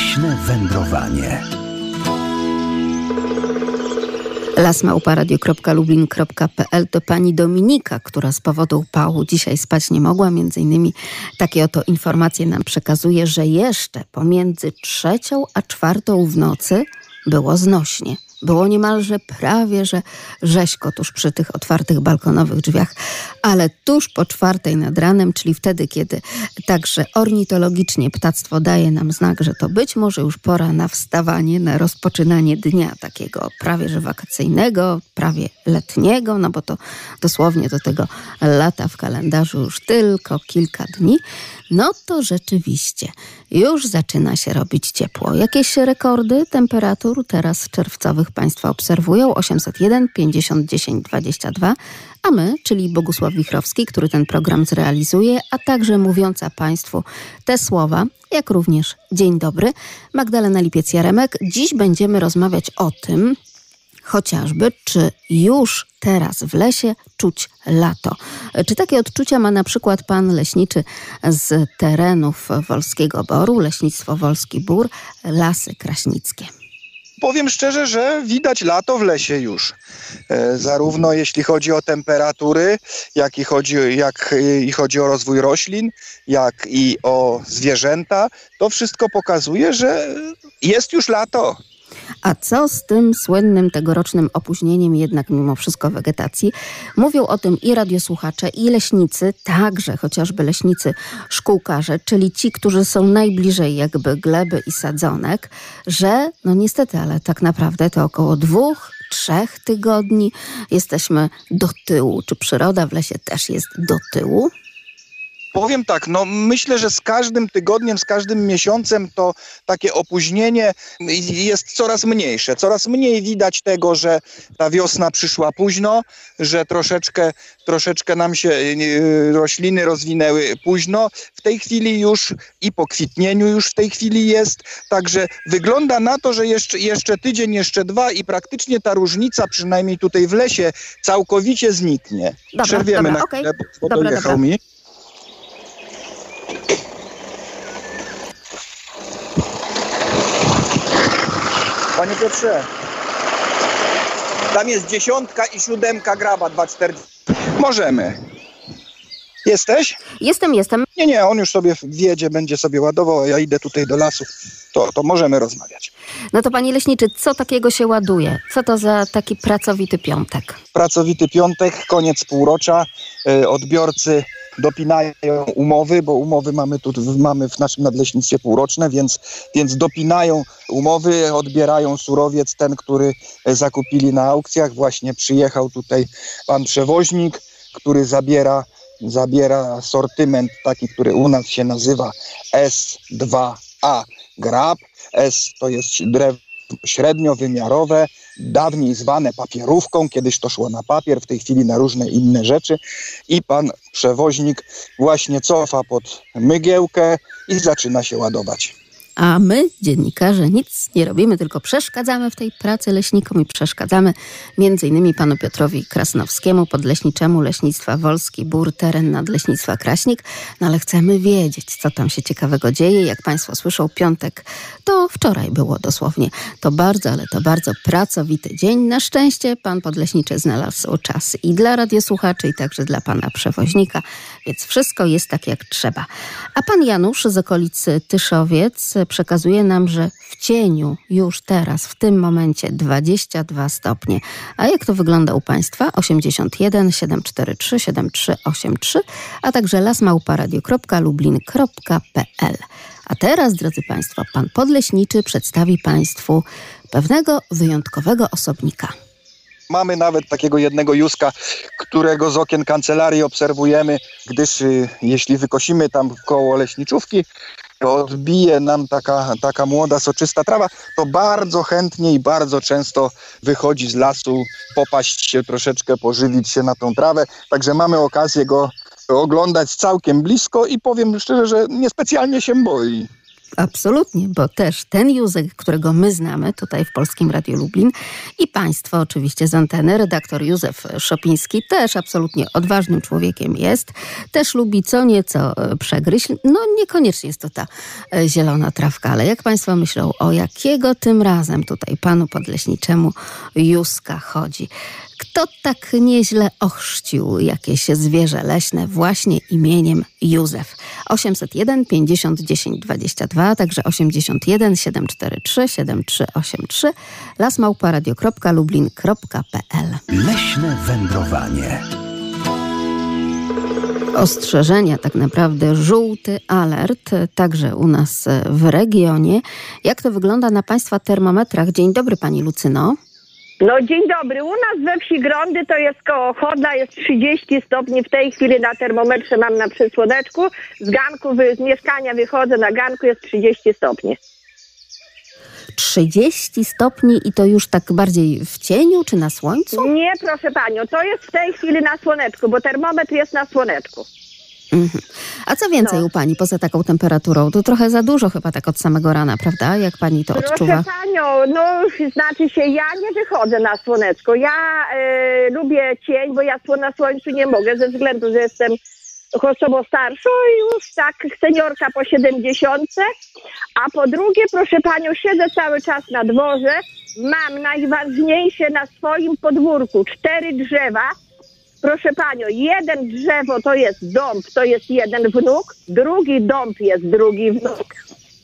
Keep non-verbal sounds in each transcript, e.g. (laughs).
Leśne wędrowanie. lasmałparadio.lublin.pl to pani Dominika, która z powodu upału dzisiaj spać nie mogła. Między innymi takie oto informacje nam przekazuje, że jeszcze pomiędzy trzecią a czwartą w nocy było znośnie. Było niemalże prawie, że rzeźko tuż przy tych otwartych balkonowych drzwiach, ale tuż po czwartej nad ranem, czyli wtedy, kiedy także ornitologicznie ptactwo daje nam znak, że to być może już pora na wstawanie, na rozpoczynanie dnia takiego prawie że wakacyjnego, prawie letniego, no bo to dosłownie do tego lata w kalendarzu już tylko kilka dni, no to rzeczywiście już zaczyna się robić ciepło. Jakieś rekordy temperatur teraz czerwcowych Państwa obserwują? 801 50 10 22, a my, czyli Bogusław Wichrowski, który ten program zrealizuje, a także mówiąca Państwu te słowa, jak również dzień dobry, Magdalena Lipiec-Jaremek. Dziś będziemy rozmawiać o tym, chociażby, czy już teraz w lesie czuć lato. Czy takie odczucia ma na przykład pan leśniczy z terenów Wolskiego Boru, Leśnictwo Wolski Bór, Lasy Kraśnickie? Powiem szczerze, że widać lato w lesie już. E, zarówno jeśli chodzi o temperatury, jak i chodzi, jak i chodzi o rozwój roślin, jak i o zwierzęta. To wszystko pokazuje, że jest już lato. A co z tym słynnym tegorocznym opóźnieniem jednak mimo wszystko wegetacji? Mówią o tym i radiosłuchacze, i leśnicy, także chociażby leśnicy szkółkarze, czyli ci, którzy są najbliżej jakby gleby i sadzonek, że no niestety, ale tak naprawdę to około dwóch, trzech tygodni jesteśmy do tyłu. Czy przyroda w lesie też jest do tyłu? Powiem tak, no myślę, że z każdym tygodniem, z każdym miesiącem to takie opóźnienie jest coraz mniejsze. Coraz mniej widać tego, że ta wiosna przyszła późno, że troszeczkę, troszeczkę nam się e, rośliny rozwinęły późno. W tej chwili już i po kwitnieniu już w tej chwili jest. Także wygląda na to, że jeszcze, jeszcze tydzień, jeszcze dwa i praktycznie ta różnica, przynajmniej tutaj w lesie, całkowicie zniknie. Dobra, Przerwiemy dobra, na chwilę, bo Dobra, dojechał dobra. mi. Panie Piotrze, tam jest dziesiątka i siódemka graba 2,40. Możemy. Jesteś? Jestem, jestem. Nie, nie, on już sobie wjedzie, będzie sobie ładował, a ja idę tutaj do lasu. To, to możemy rozmawiać. No to panie leśniczy, co takiego się ładuje? Co to za taki pracowity piątek? Pracowity piątek, koniec półrocza. y, Odbiorcy dopinają umowy, bo umowy mamy tu mamy w naszym nadleśnictwie półroczne, więc, więc dopinają umowy, odbierają surowiec, ten, który e, zakupili na aukcjach. Właśnie przyjechał tutaj pan przewoźnik, który zabiera, zabiera asortyment taki, który u nas się nazywa S2A Grab. S to jest drewno średniowymiarowe, dawniej zwane papierówką, kiedyś to szło na papier, w tej chwili na różne inne rzeczy i pan przewoźnik właśnie cofa pod mygiełkę i zaczyna się ładować. A my, dziennikarze, nic nie robimy, tylko przeszkadzamy w tej pracy leśnikom i przeszkadzamy innymi panu Piotrowi Krasnowskiemu, podleśniczemu Leśnictwa Wolski, Bór, teren Nadleśnictwa Kraśnik. No ale chcemy wiedzieć, co tam się ciekawego dzieje. Jak państwo słyszą, piątek to wczoraj było dosłownie. To bardzo, ale to bardzo pracowity dzień. Na szczęście pan podleśniczy znalazł czas i dla radiosłuchaczy, i także dla pana przewoźnika, więc wszystko jest tak jak trzeba. A pan Janusz z okolicy Tyszowiec przekazuje nam, że w cieniu już teraz, w tym momencie 22 stopnie. A jak to wygląda u Państwa? 81 743 7383, a także lasmałparadio.lublin.pl. A teraz, drodzy Państwo, pan podleśniczy przedstawi Państwu pewnego wyjątkowego osobnika. Mamy nawet takiego jednego Józka, którego z okien kancelarii obserwujemy, gdyż y, jeśli wykosimy tam koło leśniczówki, odbije nam taka, taka młoda, soczysta trawa, to bardzo chętnie i bardzo często wychodzi z lasu, popaść się troszeczkę, pożywić się na tą trawę. Także mamy okazję go oglądać całkiem blisko i powiem szczerze, że niespecjalnie się boi. Absolutnie, bo też ten Józek, którego my znamy tutaj w Polskim Radiu Lublin i Państwo oczywiście z anteny, redaktor Józef Szopiński też absolutnie odważnym człowiekiem jest, też lubi co nieco e, przegryźć. No niekoniecznie jest to ta e, zielona trawka, ale jak Państwo myślą, o jakiego tym razem tutaj panu podleśniczemu Józka chodzi? Kto tak nieźle ochrzcił jakieś zwierzę leśne właśnie imieniem Józef? 801 50 10 22, także 81 743 7383 lasmałparadio.lublin.pl Leśne wędrowanie. Ostrzeżenia, tak naprawdę żółty alert, także u nas w regionie. Jak to wygląda na Państwa termometrach? Dzień dobry Pani Lucyno. No dzień dobry. U nas we wsi Grądy to jest koło Chodla, jest 30 stopni. W tej chwili na termometrze mam na przysłoneczku. Z ganku, wy, z mieszkania wychodzę na ganku, jest 30 stopni. 30 stopni i to już tak bardziej w cieniu czy na słońcu? Nie, proszę panią, to jest w tej chwili na słoneczku, bo termometr jest na słoneczku. Mhm. A co więcej No. u Pani poza taką temperaturą? To trochę za dużo chyba tak od samego rana, prawda? Jak Pani to odczuwa? Proszę panią, no znaczy się, ja nie wychodzę na słoneczko. Ja e, lubię cień, bo ja na słońcu nie mogę ze względu, że jestem osobą starszą i już tak seniorka po 70. A po drugie, proszę panią, siedzę cały czas na dworze. Mam najważniejsze na swoim podwórku cztery drzewa. Proszę panią, jeden drzewo to jest dąb, to jest jeden wnuk, drugi dąb jest drugi wnuk,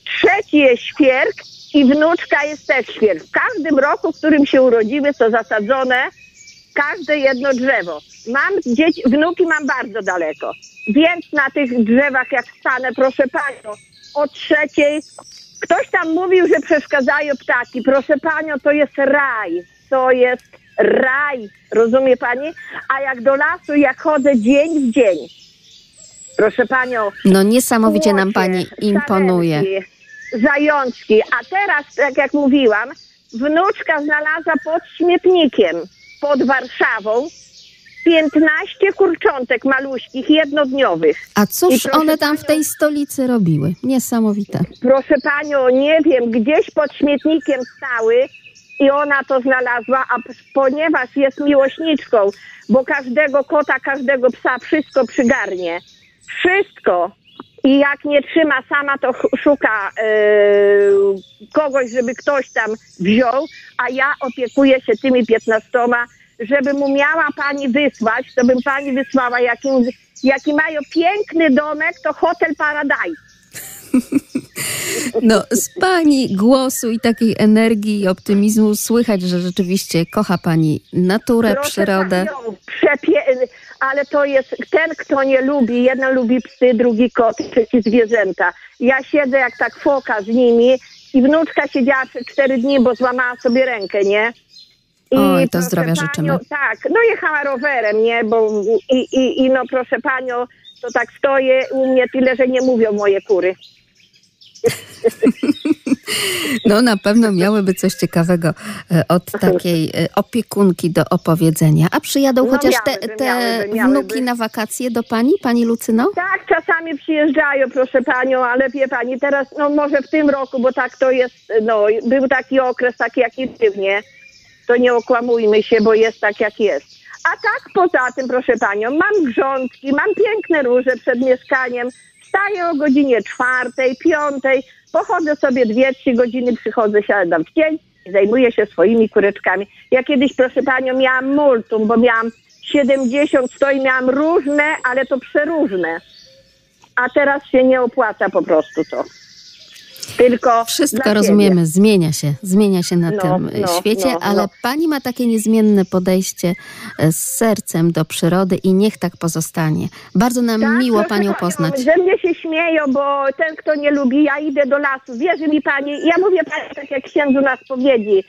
trzeci jest świerk i wnuczka jest też świerk. W każdym roku, w którym się urodziły, są zasadzone każde jedno drzewo. Mam dzieci, wnuki mam bardzo daleko, więc na tych drzewach jak stanę, proszę panią, o trzeciej, ktoś tam mówił, że przeszkadzają ptaki. Proszę panią, to jest raj, to jest raj, rozumie pani? A jak do lasu, jak chodzę dzień w dzień, proszę panią, No niesamowicie nam Pani imponuje. Zajączki. A teraz, tak jak mówiłam, wnuczka znalazła pod śmietnikiem pod Warszawą 15 kurczątek maluśkich, jednodniowych. A cóż one tam w panią- tej stolicy robiły? Niesamowite. Proszę panią, nie wiem, gdzieś pod śmietnikiem stały i ona to znalazła, a ponieważ jest miłośniczką, bo każdego kota, każdego psa wszystko przygarnie. Wszystko. I jak nie trzyma sama, to szuka yy, kogoś, żeby ktoś tam wziął, a ja opiekuję się tymi piętnastoma. Żeby mu miała pani wysłać, to bym pani wysłała, jakim, jaki mają piękny domek, to Hotel Paradise. No, z Pani głosu i takiej energii i optymizmu słychać, że rzeczywiście kocha Pani naturę, Proszę przyrodę. panią, przepie- ale to jest ten, kto nie lubi. Jeden lubi psy, drugi kot, trzeci zwierzęta. Ja siedzę jak tak foka z nimi i wnuczka siedziała przez cztery dni, bo złamała sobie rękę, nie? Oj, to zdrowia panią, życzymy. Tak, no jechała rowerem, nie? Bo i, i, i no proszę panią, to tak stoję u mnie tyle, że nie mówią moje kury. No na pewno miałyby coś ciekawego e, od takiej e, opiekunki do opowiedzenia. A przyjadą No chociaż te, miałyby, te miałyby, miałyby. wnuki na wakacje do Pani, Pani Lucyno? Tak, czasami przyjeżdżają, proszę panią, ale wie pani, teraz, no może w tym roku, bo tak to jest, no, był taki okres, taki jaki był, nie? To nie okłamujmy się, bo jest tak, jak jest. A tak poza tym, proszę panią, mam grządki, mam piękne róże przed mieszkaniem, wstaję o godzinie czwartej, piątej, pochodzę sobie dwie, trzy godziny, przychodzę, siadam w i zajmuję się swoimi kureczkami. Ja kiedyś, proszę panią, miałam multum, bo miałam 70 stoi, miałam różne, ale to przeróżne. A teraz się nie opłaca po prostu to. Tylko Wszystko rozumiemy, zmienia się, zmienia się na No, tym e, no, świecie, no, ale no. Pani ma takie niezmienne podejście e, z sercem do przyrody i niech tak pozostanie. Bardzo nam Tak, miło Panią poznać. Że mnie się śmieją, bo ten, kto nie lubi, ja idę do lasu. Wierzy mi pani, ja mówię pani tak jak księdzu na spowiedzi.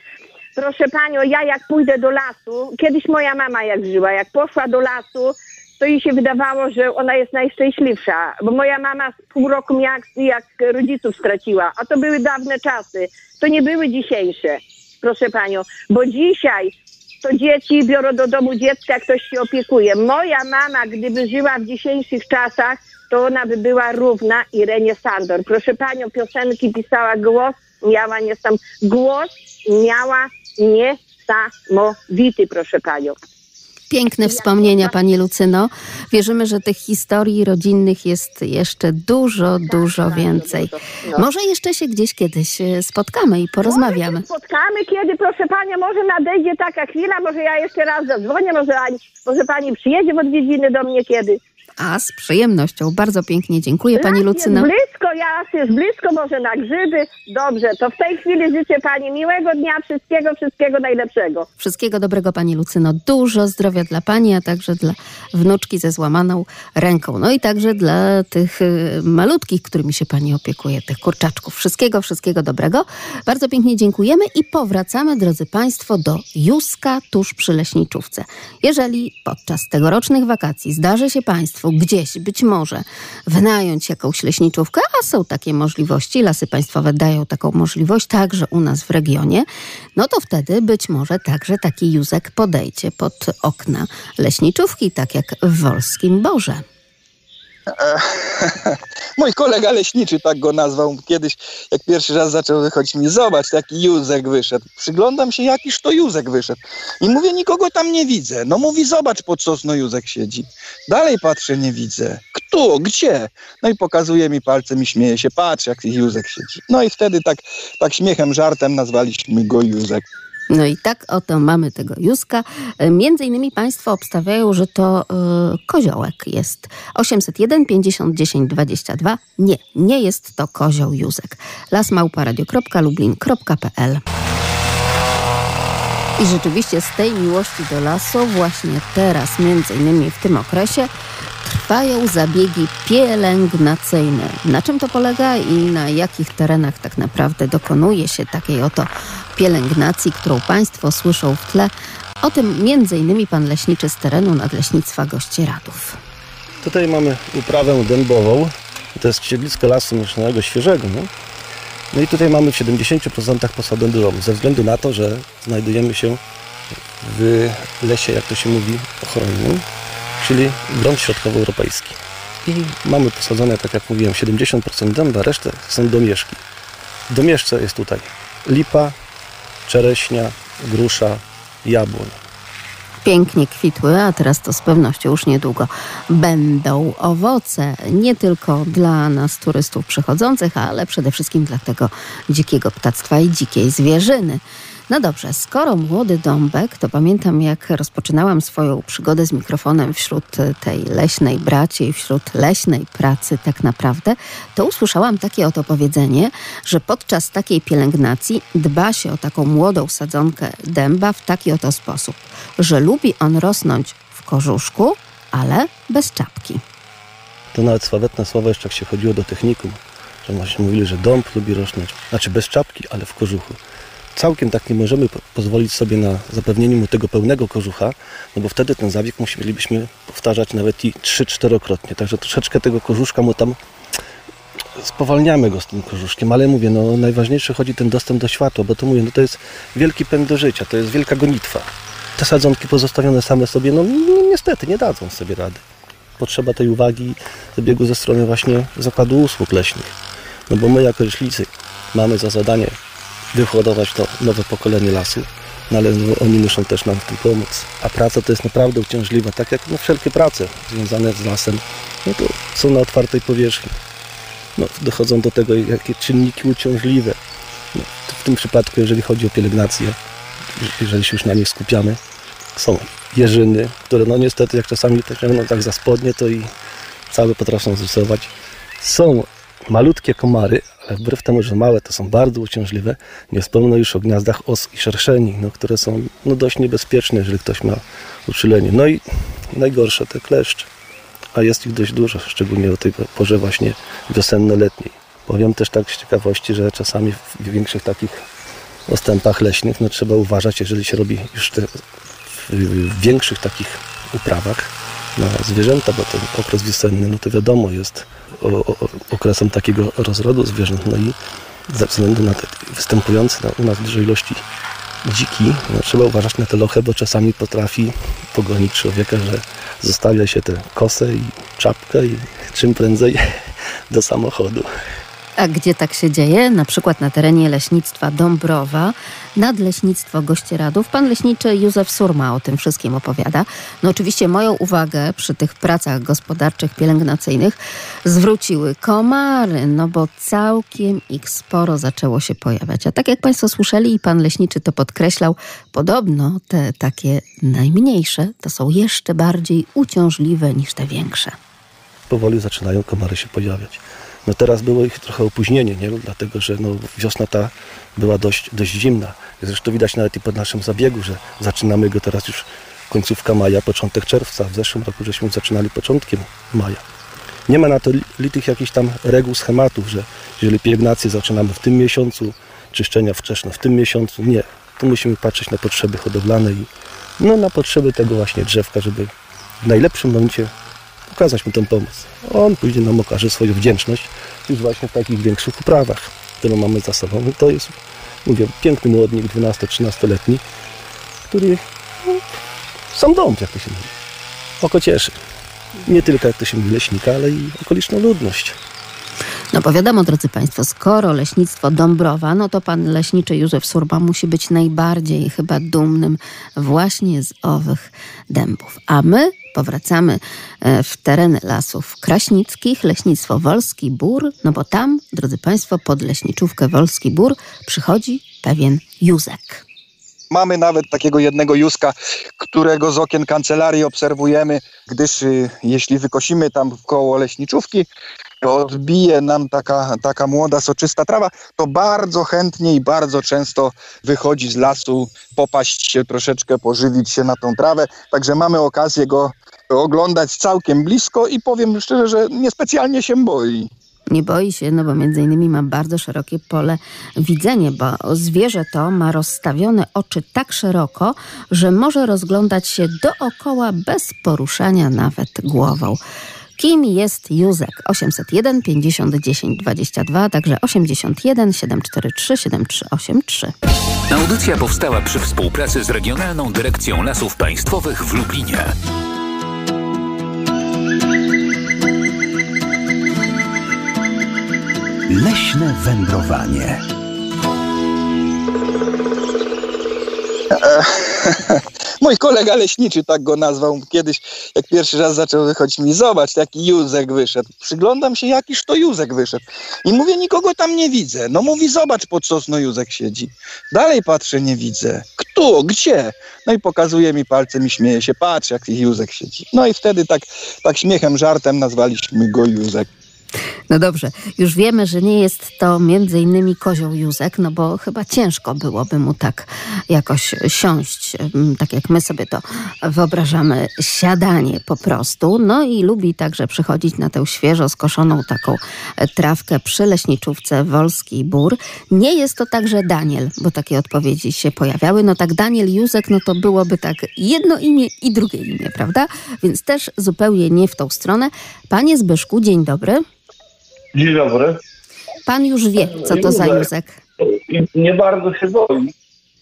Proszę panią, ja jak pójdę do lasu, kiedyś moja mama jak żyła, jak poszła do lasu, to jej się wydawało, że ona jest najszczęśliwsza, bo moja mama pół roku jak, rodziców straciła, a to były dawne czasy, to nie były dzisiejsze, proszę panią, bo dzisiaj to dzieci biorą do domu dziecka, ktoś się opiekuje. Moja mama, gdyby żyła w dzisiejszych czasach, to ona by była równa Irenie Sandor. Proszę panią, piosenki pisała głos, miała niesam... Głos miała niesamowity, proszę panią. Piękne wspomnienia, Pani Lucyno. Wierzymy, że tych historii rodzinnych jest jeszcze dużo, dużo więcej. Może jeszcze się gdzieś kiedyś e, spotkamy i porozmawiamy. Spotkamy kiedy, proszę Panią, może nadejdzie taka chwila, może ja jeszcze raz zadzwonię, może, może Pani przyjedzie w odwiedziny do mnie kiedy. A z przyjemnością. Bardzo pięknie dziękuję Pani Lucyno. Jest blisko, jas jest blisko, może na grzyby. Dobrze, to w tej chwili życzę Pani miłego dnia, wszystkiego, wszystkiego najlepszego. Wszystkiego dobrego Pani Lucyno. Dużo zdrowia dla Pani, a także dla wnuczki ze złamaną ręką. No i także dla tych y, malutkich, którymi się Pani opiekuje, tych kurczaczków. Wszystkiego, wszystkiego dobrego. Bardzo pięknie dziękujemy i powracamy, drodzy Państwo, do Juska tuż przy Leśniczówce. Jeżeli podczas tegorocznych wakacji zdarzy się Państwu gdzieś, być może, wynająć jakąś leśniczówkę, a są takie możliwości, Lasy Państwowe dają taką możliwość także u nas w regionie, no to wtedy być może także taki Józek podejdzie pod okna leśniczówki, tak jak w Wolskim Borze. (laughs) Mój kolega leśniczy tak go nazwał kiedyś, jak pierwszy raz zaczął wychodzić mi, zobacz, taki Józek wyszedł. Przyglądam się, jakiż to Józek wyszedł. I mówię, nikogo tam nie widzę. No mówi, zobacz, pod sosno Józek siedzi. Dalej patrzę, nie widzę. Kto? Gdzie? No i pokazuje mi palcem i śmieje się, patrz, jak Józek siedzi. No i wtedy tak, tak śmiechem, żartem nazwaliśmy go Józek. No i tak oto mamy tego Józka. Między innymi Państwo obstawiają, że to e, koziołek jest. 801 50 10 22. Nie, nie jest to kozioł Józek. lasmałparadio.lublin.pl I rzeczywiście z tej miłości do lasu właśnie teraz, między innymi w tym okresie, trwają zabiegi pielęgnacyjne. Na czym to polega i na jakich terenach tak naprawdę dokonuje się takiej oto pielęgnacji, którą Państwo słyszą w tle? O tym innymi pan leśniczy z terenu Nadleśnictwa Gościeradów. Tutaj mamy uprawę dębową. To jest siedlisko lasu mieszanego świeżego. No, no i tutaj mamy w 70% posad dębową, ze względu na to, że znajdujemy się w lesie, jak to się mówi, ochronnym, czyli grunt środkowoeuropejski. I mamy posadzone, tak jak mówiłem, 70% dęba, resztę są domieszki. W domieszce jest tutaj lipa, czereśnia, grusza, jabłoń. Pięknie kwitły, a teraz to z pewnością już niedługo będą owoce. Nie tylko dla nas, turystów przychodzących, ale przede wszystkim dla tego dzikiego ptactwa i dzikiej zwierzyny. No dobrze, skoro młody dąbek, to pamiętam jak rozpoczynałam swoją przygodę z mikrofonem wśród e, tej leśnej braci wśród leśnej pracy tak naprawdę, to usłyszałam takie oto powiedzenie, że podczas takiej pielęgnacji dba się o taką młodą sadzonkę dęba w taki oto sposób, że lubi on rosnąć w korzuszku, ale bez czapki. To nawet sławetne słowo jeszcze jak się chodziło do technikum, że właśnie mówili, że dąb lubi rosnąć, znaczy bez czapki, ale w kożuchu. Całkiem tak nie możemy po- pozwolić sobie na zapewnienie mu tego pełnego kożucha, no bo wtedy ten zabieg musielibyśmy powtarzać nawet i 3-4-krotnie. Także troszeczkę tego kożuszka mu tam spowalniamy go z tym kożuszkiem, ale mówię, no najważniejszy chodzi ten dostęp do światła, bo to mówię, no to jest wielki pęd do życia, to jest wielka gonitwa. Te sadzonki pozostawione same sobie, no, no niestety nie dadzą sobie rady. Potrzeba tej uwagi, zabiegu ze strony właśnie Zakładu Usług Leśnych. No bo my jako leśnicy mamy za zadanie wyhodować to nowe pokolenie lasu, no ale no, oni muszą też nam w tym pomóc. A praca to jest naprawdę uciążliwa, tak jak no, wszelkie prace związane z lasem, no to są na otwartej powierzchni. No, dochodzą do tego jakie czynniki uciążliwe. No, w tym przypadku, jeżeli chodzi o pielęgnację, jeżeli się już na nich skupiamy, są jeżyny, które no niestety jak czasami to ciągną tak za spodnie, to i całe potrafią zrysować. Są malutkie komary, ale wbrew temu, że małe, to są bardzo uciążliwe. Nie wspomnę już o gniazdach os i szerszeni, no, które są no, dość niebezpieczne, jeżeli ktoś ma uczulenie. No i najgorsze te kleszcze, a jest ich dość dużo, szczególnie o tej porze właśnie wiosenno-letniej. Powiem też tak z ciekawości, że czasami w większych takich ostępach leśnych no, trzeba uważać, jeżeli się robi już te w, większych takich uprawach na zwierzęta, bo ten okres wiosenny, no to wiadomo, jest o, o, okresem takiego rozrodu zwierząt. No i ze względu na te występujące na, u nas duże ilości dziki, no, trzeba uważać na te lochy, bo czasami potrafi pogonić człowieka, że zostawia się tę kosę i czapkę i czym prędzej (laughs) do samochodu. A gdzie tak się dzieje? Na przykład na terenie leśnictwa Dąbrowa, Nadleśnictwo Gościeradów. Pan leśniczy Józef Surma o tym wszystkim opowiada. No oczywiście moją uwagę przy tych pracach gospodarczych, pielęgnacyjnych zwróciły komary, no bo całkiem ich sporo zaczęło się pojawiać. A tak jak Państwo słyszeli i Pan leśniczy to podkreślał, podobno te takie najmniejsze to są jeszcze bardziej uciążliwe niż te większe. Powoli zaczynają komary się pojawiać. No teraz było ich trochę opóźnienie, nie? dlatego że no, wiosna ta była dość, dość zimna. Zresztą widać nawet i po naszym zabiegu, że zaczynamy go teraz już końcówka maja, początek czerwca. W zeszłym roku żeśmy zaczynali początkiem maja. Nie ma na to litych jakichś tam reguł, schematów, że jeżeli pielęgnację zaczynamy w tym miesiącu, czyszczenia wczesne w tym miesiącu. Nie. Tu musimy patrzeć na potrzeby hodowlane i no, na potrzeby tego właśnie drzewka, żeby w najlepszym momencie okazać mu tę pomoc. On później nam okaże swoją wdzięczność już właśnie w takich większych uprawach, które mamy za sobą. I to jest, mówię, piękny młodnik, 12-13-letni, który no, sam dom, jak to się mówi. Oko cieszy. Nie tylko, jak to się mówi, leśnika, ale i okoliczną ludność. No bo wiadomo, drodzy Państwo, skoro leśnictwo Dąbrowa, no to pan leśniczy Józef Surba musi być najbardziej chyba dumnym właśnie z owych dębów. A my powracamy e, w tereny lasów kraśnickich, leśnictwo Wolski Bór, no bo tam, drodzy Państwo, pod leśniczówkę Wolski Bór przychodzi pewien Józek. Mamy nawet takiego jednego Józka, którego z okien kancelarii obserwujemy, gdyż y, jeśli wykosimy tam koło leśniczówki, odbije nam taka, taka młoda, soczysta trawa, to bardzo chętnie i bardzo często wychodzi z lasu, popaść się troszeczkę, pożywić się na tą trawę. Także mamy okazję go oglądać całkiem blisko i powiem szczerze, że niespecjalnie się boi. Nie boi się, no bo między innymi ma bardzo szerokie pole widzenia, bo zwierzę to ma rozstawione oczy tak szeroko, że może rozglądać się dookoła bez poruszania nawet głową. Kim jest Józek? 801 50 10 22, także 81 743 7383. Audycja powstała przy współpracy z Regionalną Dyrekcją Lasów Państwowych w Lublinie. Leśne wędrowanie. (laughs) Mój kolega leśniczy tak go nazwał kiedyś, jak pierwszy raz zaczął wychodzić mi, zobacz, taki Józek wyszedł. Przyglądam się, jakiż to Józek wyszedł. I mówię, nikogo tam nie widzę. No mówi, zobacz, pod sosno Józek siedzi. Dalej patrzę, nie widzę. Kto? Gdzie? No i pokazuje mi palcem i śmieje się, patrz, jak Józek siedzi. No i wtedy tak, tak śmiechem, żartem nazwaliśmy go Józek. No dobrze, już wiemy, że nie jest to między innymi kozioł Józek, no bo chyba ciężko byłoby mu tak jakoś siąść, tak jak my sobie to wyobrażamy, siadanie po prostu. No i lubi także przychodzić na tę świeżo skoszoną taką trawkę przy leśniczówce Wolski Bór. Nie jest to także Daniel, bo takie odpowiedzi się pojawiały. No tak Daniel Józek, no to byłoby tak jedno imię i drugie imię, prawda? Więc też zupełnie nie w tą stronę. Panie Zbyszku, dzień dobry. Dzień dobry. Pan już wie, co to za Józek. I nie bardzo się boi.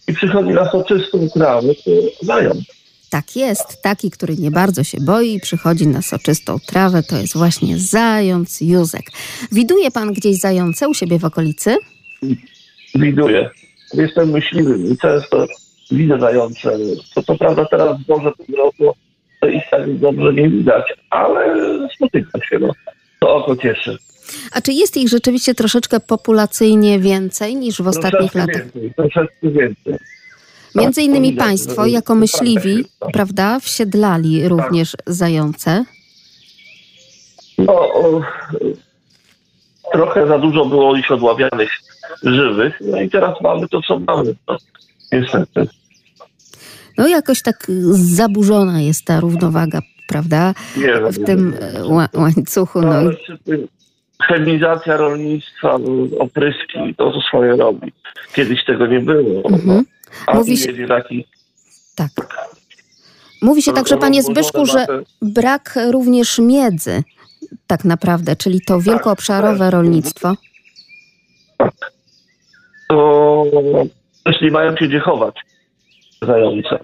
I przychodzi na soczystą trawę, to zając. Tak jest, taki, który nie bardzo się boi i przychodzi na soczystą trawę, to jest właśnie zając Józek. Widuje pan gdzieś zające u siebie w okolicy? Widuję. Jestem myśliwym i często widzę zające. To, to prawda teraz może po to ich tak dobrze nie widać, ale spotykam się. No. To oko cieszy. A czy jest ich rzeczywiście troszeczkę populacyjnie więcej niż w ostatnich troszeczkę latach? Więcej, troszeczkę więcej. Między Tak, innymi to widać, państwo, jako myśliwi, tak. prawda, wsiedlali również zające. No, o, trochę za dużo było ich odławianych żywych, no i teraz mamy to, co mamy. No, niestety. No jakoś tak zaburzona jest ta równowaga, prawda, Nie, w tym ła- łańcuchu. No, No ale chemizacja rolnictwa, no, opryski, to to swoje robi. Kiedyś tego nie było. Mhm. A Mówi się- taki... tak. Mówi się także, panie Zbyszku, że brak również miedzy, tak naprawdę, czyli to wielkoobszarowe tak. rolnictwo. To jeśli mają się gdzie chować, zające.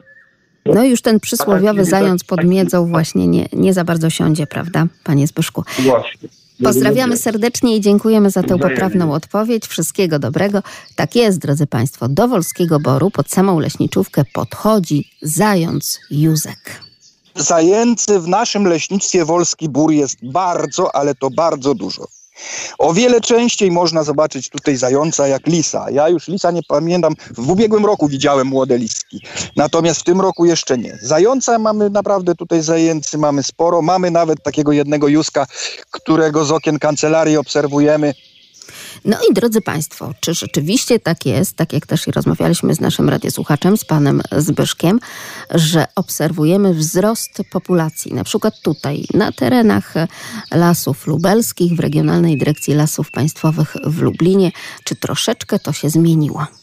No i już ten przysłowiowy taki- zając pod miedzą właśnie nie, nie za bardzo siądzie, prawda, panie Zbyszku? Właśnie. Pozdrawiamy serdecznie i dziękujemy za tę poprawną odpowiedź. Wszystkiego dobrego. Tak jest, drodzy Państwo. Do Wolskiego Boru pod samą leśniczówkę podchodzi zając Józek. Zajęcy w naszym leśnictwie Wolski Bór jest bardzo, ale to bardzo dużo. O wiele częściej można zobaczyć tutaj zająca jak lisa. Ja już lisa nie pamiętam, w ubiegłym roku widziałem młode liski, natomiast w tym roku jeszcze nie. Zająca mamy naprawdę tutaj zajęcy, mamy sporo, mamy nawet takiego jednego juska, którego z okien kancelarii obserwujemy. No i drodzy Państwo, czy rzeczywiście tak jest, tak jak też i rozmawialiśmy z naszym radiosłuchaczem, z panem Zbyszkiem, że obserwujemy wzrost populacji, na przykład tutaj, na terenach lasów lubelskich, w Regionalnej Dyrekcji Lasów Państwowych w Lublinie, czy troszeczkę to się zmieniło?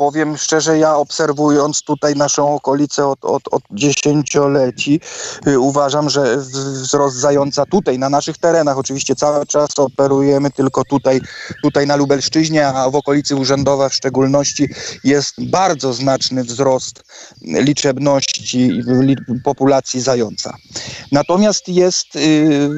Powiem szczerze, ja obserwując tutaj naszą okolicę od, od, od dziesięcioleci, y, uważam, że wzrost zająca tutaj, na naszych terenach, oczywiście cały czas operujemy tylko tutaj, tutaj na Lubelszczyźnie, a w okolicy Urzędowa w szczególności jest bardzo znaczny wzrost liczebności li, populacji zająca. Natomiast jest y,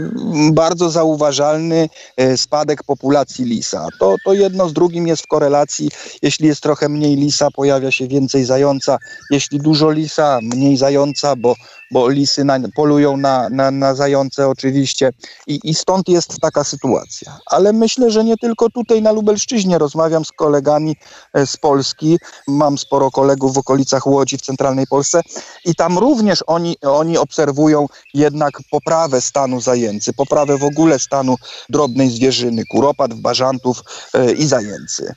bardzo zauważalny y, spadek populacji lisa. To, to jedno z drugim jest w korelacji. Jeśli jest trochę mniej lisa, pojawia się więcej zająca. Jeśli dużo lisa, mniej zająca, bo, bo lisy na, polują na, na, na zające oczywiście. I, I stąd jest taka sytuacja. Ale myślę, że nie tylko tutaj na Lubelszczyźnie. Rozmawiam z kolegami e, z Polski. Mam sporo kolegów w okolicach Łodzi, w centralnej Polsce. I tam również oni, oni obserwują jednak poprawę stanu zajęcy, poprawę w ogóle stanu drobnej zwierzyny, kuropatw, bażantów e, i zajęcy.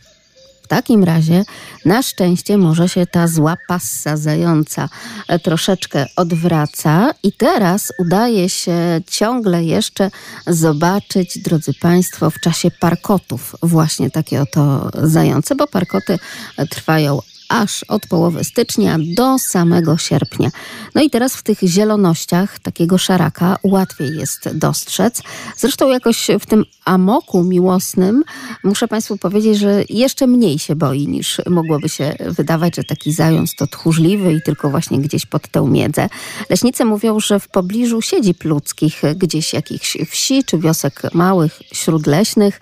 W takim razie na szczęście może się ta zła passa zająca e, troszeczkę odwraca i teraz udaje się ciągle jeszcze zobaczyć, drodzy Państwo, w czasie parkotów właśnie takie oto zające, bo parkoty e, trwają aż od połowy stycznia do samego sierpnia. No i teraz w tych zielonościach takiego szaraka łatwiej jest dostrzec. Zresztą jakoś w tym amoku miłosnym muszę Państwu powiedzieć, że jeszcze mniej się boi niż mogłoby się wydawać, że taki zając to tchórzliwy i tylko właśnie gdzieś pod tę miedzę. Leśnicy mówią, że w pobliżu siedzib ludzkich, gdzieś jakichś wsi czy wiosek małych, śródleśnych,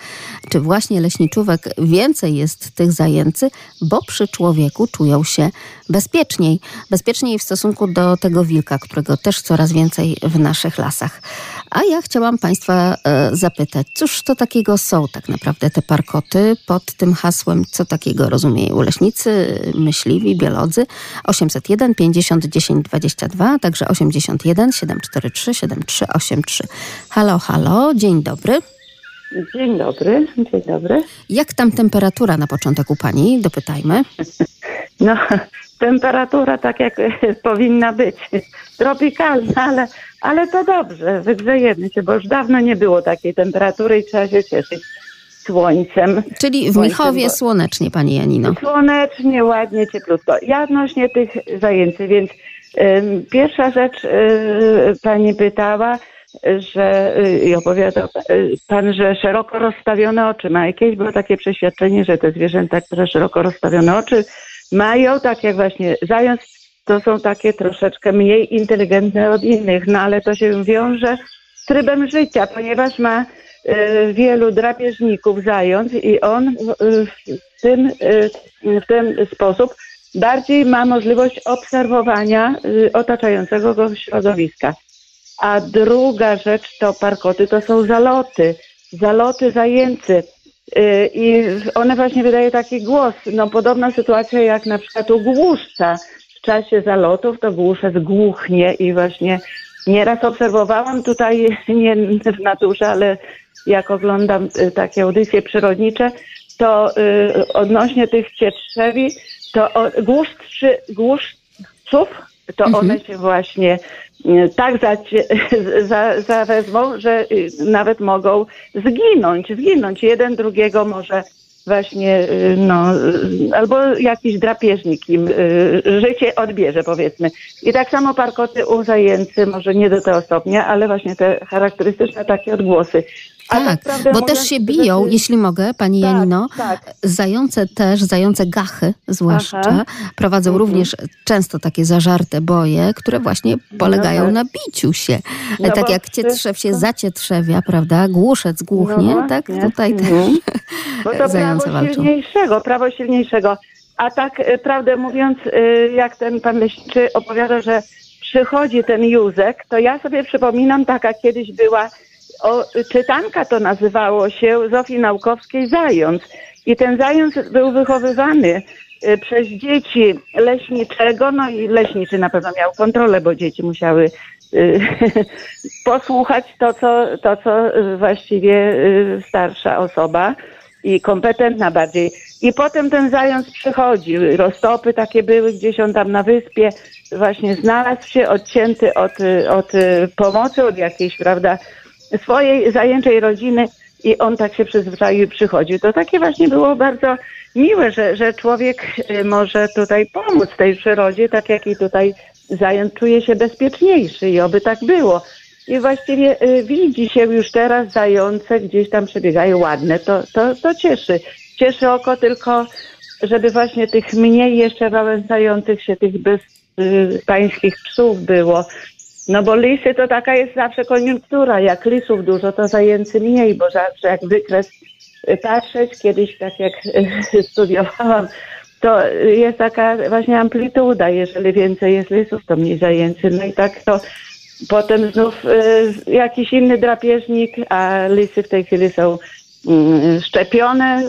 czy właśnie leśniczówek więcej jest tych zajęcy, bo przy człowieku czują się bezpieczniej. Bezpieczniej w stosunku do tego wilka, którego też coraz więcej w naszych lasach. A ja chciałam Państwa e, zapytać, cóż to takiego są tak naprawdę te parkoty pod tym hasłem, co takiego rozumieją leśnicy, myśliwi, biolodzy? 801 50 10 22, także 81 743 7383. Halo, halo, dzień dobry. Dzień dobry, dzień dobry. Jak tam temperatura na początek u Pani? Dopytajmy. No, temperatura tak jak (laughs) powinna być. Tropikalna, ale, ale to dobrze, wygrzejemy się, bo już dawno nie było takiej temperatury i trzeba się cieszyć słońcem. Czyli w Michowie bo- słonecznie, Pani Janino. Słonecznie, ładnie, cieplutko. Ja odnośnie tych zajęcy, więc ym, pierwsza rzecz, y, pani pytała, że y, i opowiadał y, pan, że szeroko rozstawione oczy ma. Jakieś, było takie przeświadczenie, że te zwierzęta, które szeroko rozstawione oczy mają, tak jak właśnie zając, to są takie troszeczkę mniej inteligentne od innych, no ale to się wiąże z trybem życia, ponieważ ma y, wielu drapieżników zając i on y, w tym, y, w ten sposób bardziej ma możliwość obserwowania y, otaczającego go środowiska. A druga rzecz to parkoty, to są zaloty, zaloty zajęcy. Y, I one właśnie wydają taki głos. No podobna sytuacja jak na przykład u głuszca. W czasie zalotów to głuszec głuchnie i właśnie nieraz obserwowałam tutaj, (laughs) nie w naturze, ale jak oglądam y, takie audycje przyrodnicze, to y, odnośnie tych cietrzewi, to głuszczy, głuszców, to one się właśnie y, tak zacie, za, (laughs) zawezmą, że y, nawet mogą zginąć, zginąć. Jeden drugiego może właśnie, y, no, y, albo jakiś drapieżnik im życie odbierze, powiedzmy. I tak samo parkoty u zajęcy, może nie do tego stopnia, ale właśnie te charakterystyczne takie odgłosy. Tak, bo też się biją, jeśli mogę, pani Tak, Janino. tak. Zające też, zające gachy zwłaszcza, Aha. prowadzą Mhm. również często takie zażarte boje, które właśnie polegają tak. na biciu się. No tak jak cietrzew się zacietrzewia, prawda? Głuszec głuchnie, No tak tutaj też Mhm. (laughs) Bo to zające prawo walczą. silniejszego, prawo silniejszego. A tak e, prawdę mówiąc, e, jak ten pan leśniczy opowiada, że przychodzi ten Józek, to ja sobie przypominam, taka kiedyś była o, czytanka to nazywało się Zofii Naukowskiej Zając. I ten zając był wychowywany e, przez dzieci leśniczego, no i leśniczy na pewno miał kontrolę, bo dzieci musiały e, (laughs) posłuchać to, co, to, co właściwie e, starsza osoba i kompetentna bardziej. I potem ten zając przychodził. Roztopy takie były gdzieś on tam na wyspie. Właśnie znalazł się odcięty od, y, od y, pomocy, od jakiejś, prawda, swojej zajęczej rodziny i on tak się przyzwyczaił i przychodził. To takie właśnie było bardzo miłe, że, że człowiek y, może tutaj pomóc tej przyrodzie, tak jak i tutaj zając czuje się bezpieczniejszy i oby tak było. I właściwie y, widzi się już teraz zające gdzieś tam przebiegają ładne. To, to, to cieszy. Cieszy oko tylko, żeby właśnie tych mniej jeszcze wałęsających się, tych bezpańskich psów było. No bo lisy to taka jest zawsze koniunktura. Jak lisów dużo, to zajęcy mniej, bo zawsze jak wykres y, patrzeć, kiedyś tak jak y, (laughs) studiowałam, to jest taka właśnie amplituda. Jeżeli więcej jest lisów, to mniej zajęcy. No i tak to potem znów y, jakiś inny drapieżnik, a lisy w tej chwili są szczepione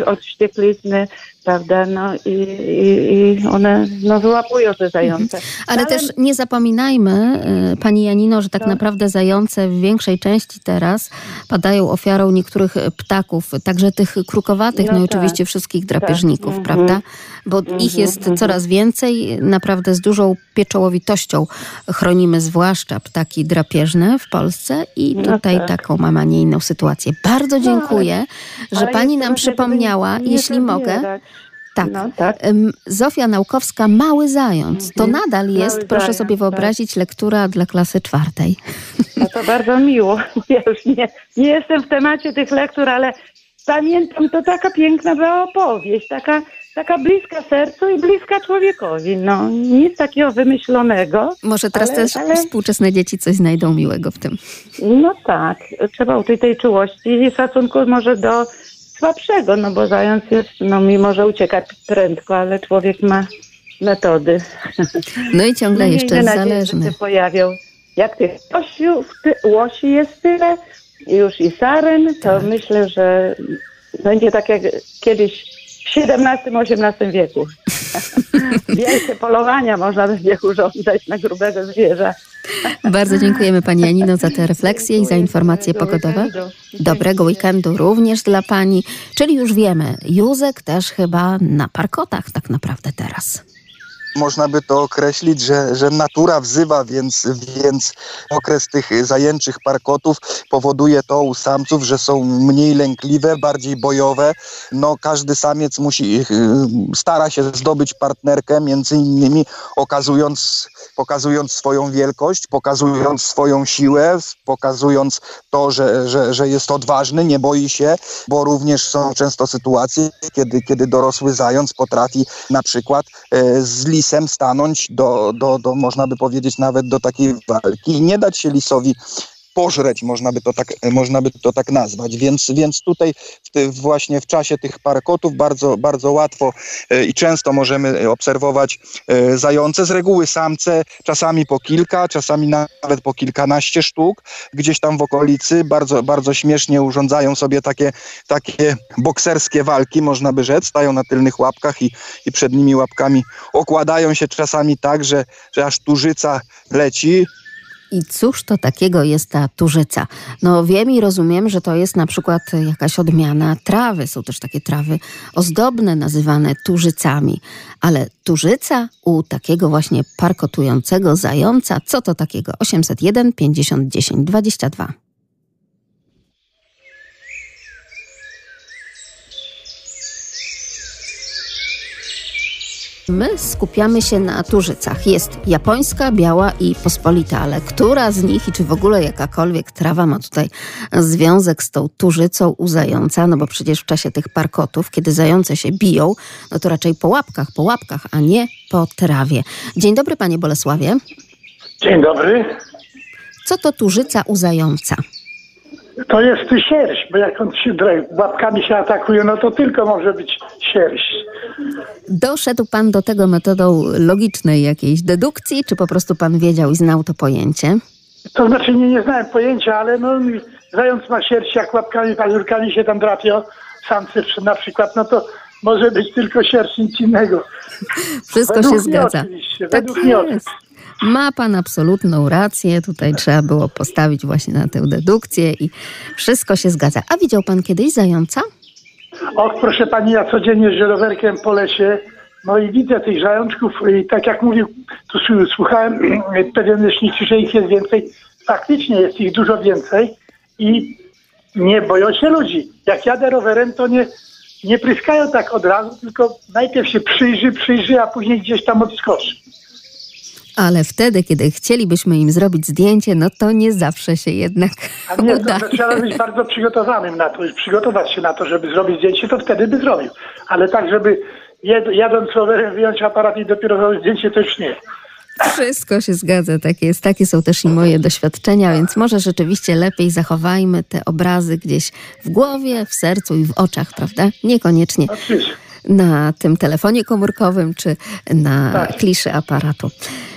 y, od wścieklizny, prawda, no i, i, i one no, wyłapują te zające. Ale też nie zapominajmy, y, pani Janino, że tak naprawdę zające w większej części teraz padają ofiarą niektórych ptaków, także tych krukowatych, no, No i tak. oczywiście wszystkich drapieżników, Mhm. prawda? Bo Mhm, ich jest mhm. coraz więcej, naprawdę z dużą pieczołowitością chronimy zwłaszcza ptaki drapieżne w Polsce i No tutaj tak. taką mamy, a nie inną sytuację. Bardzo dziękuję, że Ale pani nam przypomniała, nie jeśli mogę, tak. No, tak. Zofia Naukowska, Mały Zając. To Mhm. nadal jest, Mały proszę Zając, sobie tak. wyobrazić, lektura dla klasy czwartej. No to bardzo miło. (laughs) Ja już nie, nie jestem w temacie tych lektur, ale pamiętam, to taka piękna była opowieść, taka, taka bliska sercu i bliska człowiekowi. No, nic takiego wymyślonego. Może teraz Ale- też ale- współczesne dzieci coś znajdą miłego w tym. No tak, trzeba uczyć tej czułości i szacunku może do słabszego, no bo zając jest, no mimo że ucieka prędko, ale człowiek ma metody. (laughs) No i ciągle No, jeszcze że zależny. się pojawią. Jak tych łosiów, ty, łosi jest tyle, już i saren, to Tak. myślę, że będzie tak jak kiedyś XVII-XVIII wieku. (laughs) Wielkie polowania można będzie urządzać na grubego zwierza. Bardzo dziękujemy pani Janino za te refleksje i za informacje pogodowe. Dobrego weekendu również dla pani. Czyli już wiemy, Józek też chyba na parkotach tak naprawdę teraz. Można by to określić, że, że natura wzywa, więc, więc okres tych zajęczych parkotów powoduje to u samców, że są mniej lękliwe, bardziej bojowe. No, każdy samiec musi, y, stara się zdobyć partnerkę, między innymi okazując, pokazując swoją wielkość, pokazując swoją siłę, pokazując to, że, że, że jest odważny, nie boi się, bo również są często sytuacje, kiedy, kiedy dorosły zając potrafi na przykład e, z lisem stanąć do, do, do, można by powiedzieć, nawet do takiej walki i nie dać się lisowi pożreć, można by to tak, można by to tak nazwać. Więc, więc tutaj w ty, właśnie w czasie tych parkotów bardzo, bardzo łatwo e, i często możemy obserwować e, zające, z reguły samce, czasami po kilka, czasami nawet po kilkanaście sztuk, gdzieś tam w okolicy, bardzo, bardzo śmiesznie urządzają sobie takie, takie bokserskie walki, można by rzec, stają na tylnych łapkach i, i przednimi łapkami okładają się czasami tak, że, że aż tużyca leci, I cóż to takiego jest ta tużyca? No wiem i rozumiem, że to jest na przykład jakaś odmiana trawy. Są też takie trawy ozdobne, nazywane tużycami. Ale tużyca u takiego właśnie parkotującego zająca, co to takiego? 801 50 10 22. My skupiamy się na tużycach. Jest japońska, biała i pospolita, ale która z nich i czy w ogóle jakakolwiek trawa ma tutaj związek z tą tużycą u zająca? No bo przecież w czasie tych parkotów, kiedy zające się biją, no to raczej po łapkach, po łapkach, a nie po trawie. Dzień dobry, panie Bolesławie. Dzień dobry. Co to tużyca u zająca? To jest sierść, bo jak on się łapkami się atakuje, no to tylko może być sierść. Doszedł pan do tego metodą logicznej jakiejś dedukcji, czy po prostu pan wiedział i znał to pojęcie? To znaczy nie, nie znałem pojęcia, ale no zając ma sierść, jak łapkami, pazurkami się tam drapią, samcy na przykład, no to może być tylko sierść, nic innego. Wszystko Według się zgadza. oczywiście, Tak według mnie jest. Ma pan absolutną rację. Tutaj trzeba było postawić właśnie na tę dedukcję i wszystko się zgadza. A widział pan kiedyś zająca? Och, proszę pani, ja codziennie jeżdżę rowerkiem po lesie, no i widzę tych zajączków i tak jak mówił, tu słuchałem (clears throat) pewien leśnik, że ich jest więcej. Faktycznie jest ich dużo więcej i nie boją się ludzi. Jak jadę rowerem, to nie, nie pryskają tak od razu, tylko najpierw się przyjrzy, przyjrzy, a później gdzieś tam odskoczy. Ale wtedy, kiedy chcielibyśmy im zrobić zdjęcie, no to nie zawsze się jednak A nie, uda. to trzeba być bardzo przygotowanym na to, przygotować się na to, żeby zrobić zdjęcie, to wtedy by zrobił. Ale tak, żeby jed, jadąc rowerem wyjąć aparat i dopiero zrobić zdjęcie, to już nie. Wszystko się zgadza, tak jest. Takie są też i moje doświadczenia, więc może rzeczywiście lepiej zachowajmy te obrazy gdzieś w głowie, w sercu i w oczach, prawda? Niekoniecznie Oczywiście. Na tym telefonie komórkowym czy na Tak. kliszy aparatu.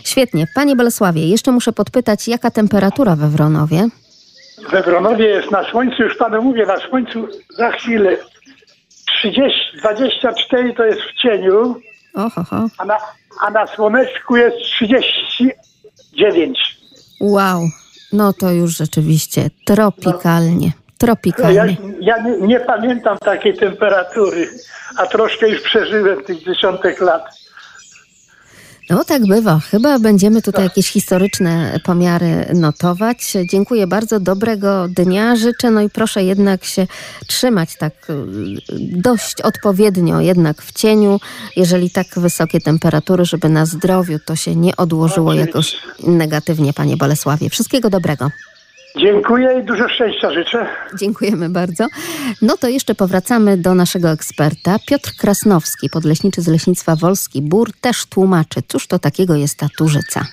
Świetnie. Panie Bolesławie, jeszcze muszę podpytać, jaka temperatura we Wronowie? We Wronowie jest na słońcu, już panu mówię, na słońcu za chwilę 30, 24 to jest w cieniu, Oho, ho. a na, a na słoneczku jest 39. Wow. No to już rzeczywiście tropikalnie. Ja, Tropikalnie. ja nie, nie pamiętam takiej temperatury, a troszkę już przeżyłem tych dziesiątek lat. No tak bywa. Chyba będziemy tutaj jakieś historyczne pomiary notować. Dziękuję bardzo. Dobrego dnia życzę. No i proszę jednak się trzymać tak y, dość odpowiednio jednak w cieniu. Jeżeli tak wysokie temperatury, żeby na zdrowiu to się nie odłożyło jakoś negatywnie, panie Bolesławie. Wszystkiego dobrego. Dziękuję i dużo szczęścia życzę. Dziękujemy bardzo. No to jeszcze powracamy do naszego eksperta. Piotr Krasnowski, podleśniczy z Leśnictwa Wolski Bór, też tłumaczy, cóż to takiego jest ta turzyca.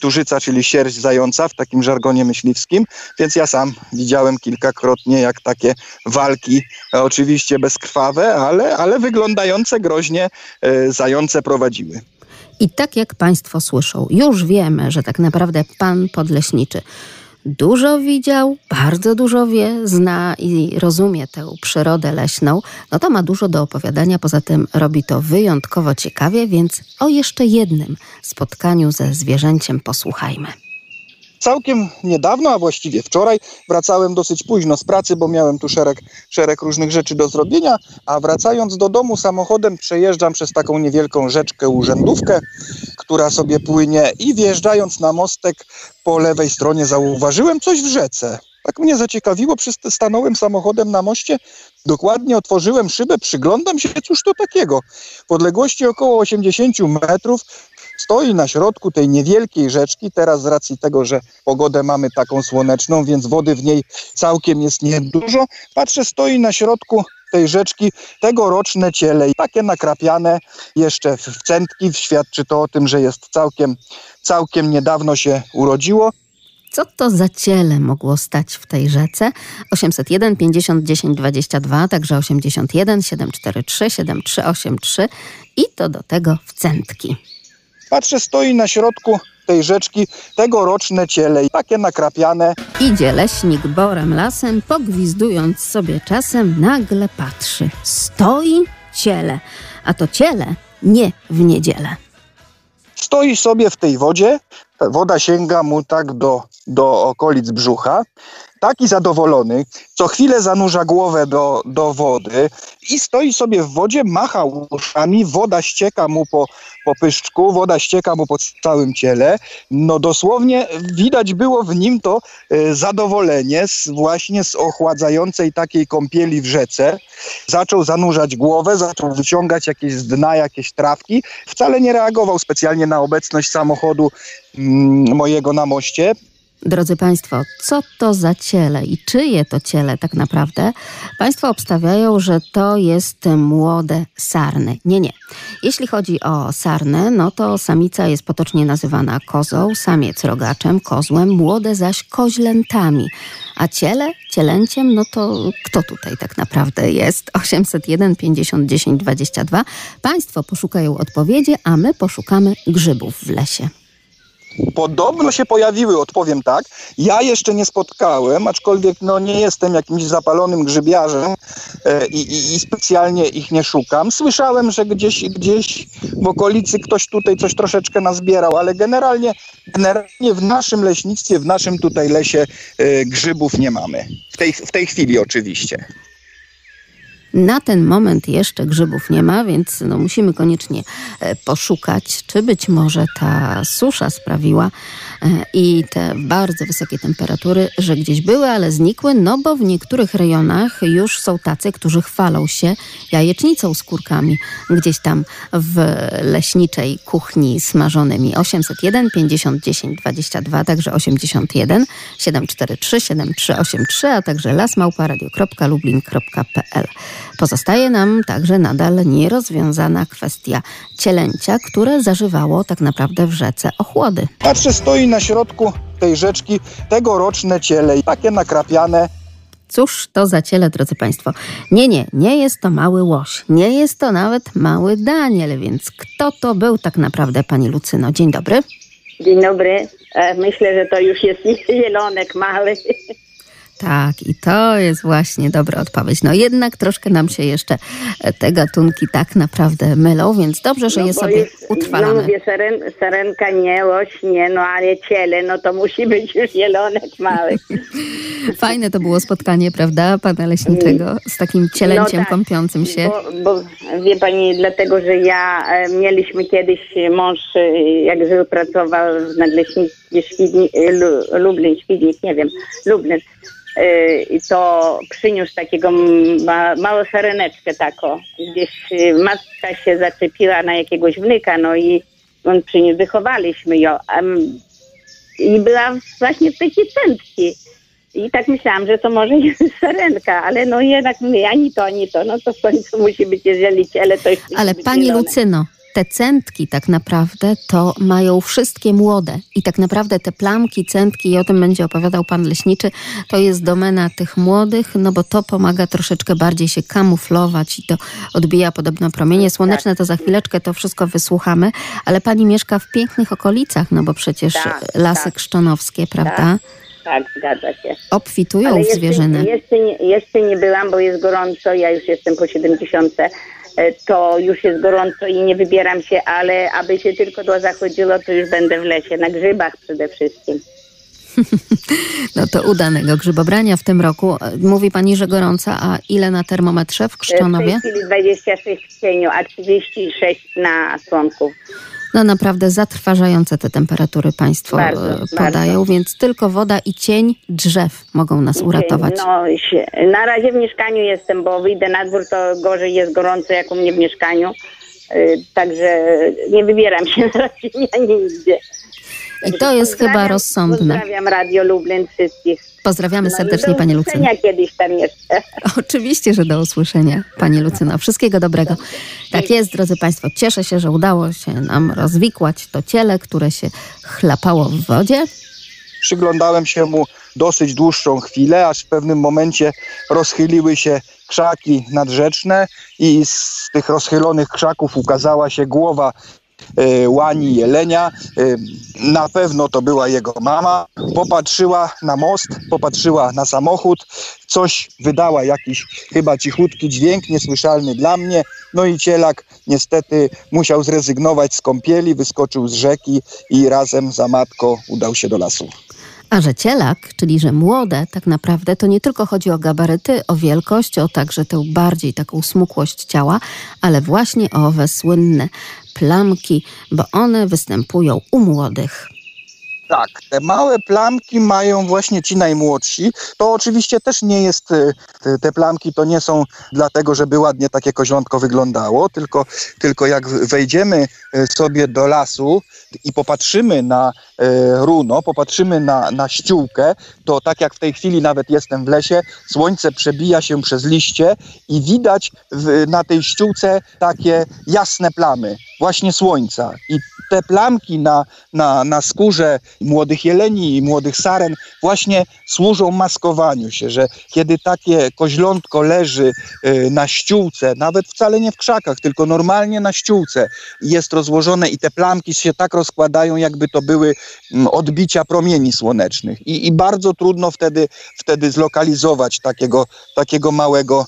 Turzyca, czyli sierść zająca w takim żargonie myśliwskim, więc ja sam widziałem kilkakrotnie, jak takie walki, e, oczywiście bezkrwawe, ale, ale wyglądające groźnie e, zające prowadziły. I tak jak Państwo słyszą, już wiemy, że tak naprawdę Pan Podleśniczy dużo widział, bardzo dużo wie, zna i rozumie tę przyrodę leśną, no to ma dużo do opowiadania. Poza tym robi to wyjątkowo ciekawie, więc o jeszcze jednym spotkaniu ze zwierzęciem posłuchajmy. Całkiem niedawno, a właściwie wczoraj, wracałem dosyć późno z pracy, bo miałem tu szereg, szereg różnych rzeczy do zrobienia, a wracając do domu samochodem przejeżdżam przez taką niewielką rzeczkę urzędówkę, która sobie płynie i wjeżdżając na mostek po lewej stronie zauważyłem coś w rzece. Tak mnie zaciekawiło, stanąłem samochodem na moście, dokładnie otworzyłem szybę, przyglądam się, cóż to takiego. W odległości około 80 metrów stoi na środku tej niewielkiej rzeczki. Teraz z racji tego, że pogodę mamy taką słoneczną, więc wody w niej całkiem jest niedużo. Patrzę, stoi na środku tej rzeczki tegoroczne ciele, takie nakrapiane jeszcze w centki. Świadczy to o tym, że jest całkiem, całkiem niedawno się urodziło. Co to za ciele mogło stać w tej rzece? 801 50 10 22, także 81 743 7383 i to do tego w centki. Patrzę, stoi na środku tej rzeczki tegoroczne ciele, takie nakrapiane. Idzie leśnik borem lasem, pogwizdując sobie czasem, nagle patrzy. Stoi ciele, a to ciele nie w niedzielę. Stoi sobie w tej wodzie, woda sięga mu tak do, do okolic brzucha taki zadowolony, co chwilę zanurza głowę do, do wody i stoi sobie w wodzie, macha uszami, woda ścieka mu po, po pyszczku, woda ścieka mu po całym ciele. No dosłownie widać było w nim to e, zadowolenie z, właśnie z ochładzającej takiej kąpieli w rzece. Zaczął zanurzać głowę, zaczął wyciągać jakieś z dna, jakieś trawki. Wcale nie reagował specjalnie na obecność samochodu mm, mojego na moście. Drodzy Państwo, co to za ciele i czyje to ciele tak naprawdę? Państwo obstawiają, że to jest młode sarny. Nie, nie. Jeśli chodzi o sarnę, no to samica jest potocznie nazywana kozą, samiec rogaczem, kozłem, młode zaś koźlętami. A ciele, cielęciem, no to kto tutaj tak naprawdę jest? 801 50 10 22. Państwo poszukają odpowiedzi, a my poszukamy grzybów w lesie. Podobno się pojawiły, odpowiem tak. Ja jeszcze nie spotkałem, aczkolwiek no, nie jestem jakimś zapalonym grzybiarzem e, i, i, i specjalnie ich nie szukam. Słyszałem, że gdzieś, gdzieś w okolicy ktoś tutaj coś troszeczkę nazbierał, ale generalnie, generalnie w naszym leśnictwie, w naszym tutaj lesie e, grzybów nie mamy. W tej, w tej chwili oczywiście. Na ten moment jeszcze grzybów nie ma, więc no musimy koniecznie e, poszukać, czy być może ta susza sprawiła e, i te bardzo wysokie temperatury, że gdzieś były, ale znikły, no bo w niektórych rejonach już są tacy, którzy chwalą się jajecznicą z kurkami gdzieś tam w leśniczej kuchni smażonymi. 801 50 10 22, także 81 743 7383, a także lasmałparadio.lublin.pl. Pozostaje nam także nadal nierozwiązana kwestia cielęcia, które zażywało tak naprawdę w rzece ochłody. Patrzę, stoi na środku tej rzeczki tegoroczne ciele, takie nakrapiane. Cóż to za ciele, drodzy Państwo? Nie, nie, nie jest to mały łoś, nie jest to nawet mały Daniel, więc kto to był tak naprawdę, Pani Lucyno? Dzień dobry. Dzień dobry. E, Myślę, że to już jest (laughs) jelonek mały. Tak, i to jest właśnie dobra odpowiedź. No jednak troszkę nam się jeszcze e, te gatunki tak naprawdę mylą, więc dobrze, że No je sobie jest, No utrwalamy. mówię, saren, sarenka nie, łoś nie, no ale ciele, no to musi być już jelonek mały. (laughs) Fajne to było spotkanie, prawda, pana leśniczego z takim cielęciem No tak, kąpiącym się. Bo, bo wie pani, dlatego, że ja e, mieliśmy kiedyś mąż, e, jak żył, pracował w nadleśnictwie Świdni, e, Lu, Lublin, Świdnik, nie wiem, Lublin. I to przyniósł takiego ma, małą sareneczkę taką. Gdzieś e, matka się zaczepiła na jakiegoś wnuka, no i on przyniósł, wychowaliśmy ją. I była właśnie w takiej centki. I tak myślałam, że to może jest (laughs) sarenka, ale no jednak mówię, ani to, ani to. No to w końcu musi być, jeżeli ciele, to Ale (laughs) pani zielone. Lucyno, te centki tak naprawdę to mają wszystkie młode i tak naprawdę te plamki, centki i o tym będzie opowiadał pan leśniczy, to jest domena tych młodych, no bo to pomaga troszeczkę bardziej się kamuflować i to odbija podobno promienie słoneczne, to za chwileczkę to wszystko wysłuchamy, ale pani mieszka w pięknych okolicach, no bo przecież Tak, lasy tak. krzczonowskie, prawda? Tak, zgadza się. Obfitują Ale w zwierzyny. Jeszcze, jeszcze, nie, jeszcze nie byłam, bo jest gorąco, ja już jestem po 70. e, To już jest gorąco i nie wybieram się, ale aby się tylko to zachodziło, to już będę w lesie, na grzybach przede wszystkim. (laughs) No to udanego grzybobrania w tym roku. Mówi pani, że gorąco, a ile na termometrze w E, W Krzczonowie? tej chwili 26 w cieniu, a 36 na słonku. No naprawdę zatrważające te temperatury Państwo Bardzo, e, podają, bardzo. więc tylko woda i cień drzew mogą nas uratować. No, na razie w mieszkaniu jestem, bo wyjdę na dwór, to gorzej jest gorąco jak u mnie w mieszkaniu. Y, Także nie wybieram się (laughs) na razie ja nigdzie. I to jest chyba rozsądne. Pozdrawiam Radio Lublin wszystkich. Pozdrawiamy No serdecznie do Pani Lucyno. usłyszenia kiedyś tam jeszcze. (laughs) Oczywiście, że do usłyszenia Pani Lucyno. Wszystkiego dobrego. Tak jest, drodzy Państwo. Cieszę się, że udało się nam rozwikłać to ciele, które się chlapało w wodzie. Przyglądałem się mu dosyć dłuższą chwilę, aż w pewnym momencie rozchyliły się krzaki nadrzeczne i z tych rozchylonych krzaków ukazała się głowa łani jelenia. E, Na pewno to była jego mama. Popatrzyła na most, popatrzyła na samochód, coś wydała, jakiś chyba cichutki dźwięk, niesłyszalny dla mnie. No i cielak niestety musiał zrezygnować z kąpieli, wyskoczył z rzeki i razem za matką udał się do lasu. A że cielak, czyli że młode, tak naprawdę to nie tylko chodzi o gabaryty, o wielkość, o także tę bardziej taką smukłość ciała, ale właśnie o owe słynne plamki, bo one występują u młodych. Tak, te małe plamki mają właśnie ci najmłodsi. To oczywiście też nie jest, y, te, te plamki to nie są dlatego, żeby ładnie takie koziątko wyglądało, tylko, tylko jak wejdziemy y, sobie do lasu i popatrzymy na y, runo, popatrzymy na, na ściółkę, to tak jak w tej chwili nawet jestem w lesie, słońce przebija się przez liście i widać w, na tej ściółce takie jasne plamy właśnie słońca. I te plamki na, na, na skórze młodych jeleni i młodych saren właśnie służą maskowaniu się, że kiedy takie koźlątko leży y, na ściółce, nawet wcale nie w krzakach, tylko normalnie na ściółce jest rozłożone i te plamki się tak rozkładają, jakby to były mm, odbicia promieni słonecznych. I, i bardzo trudno wtedy, wtedy zlokalizować takiego, takiego małego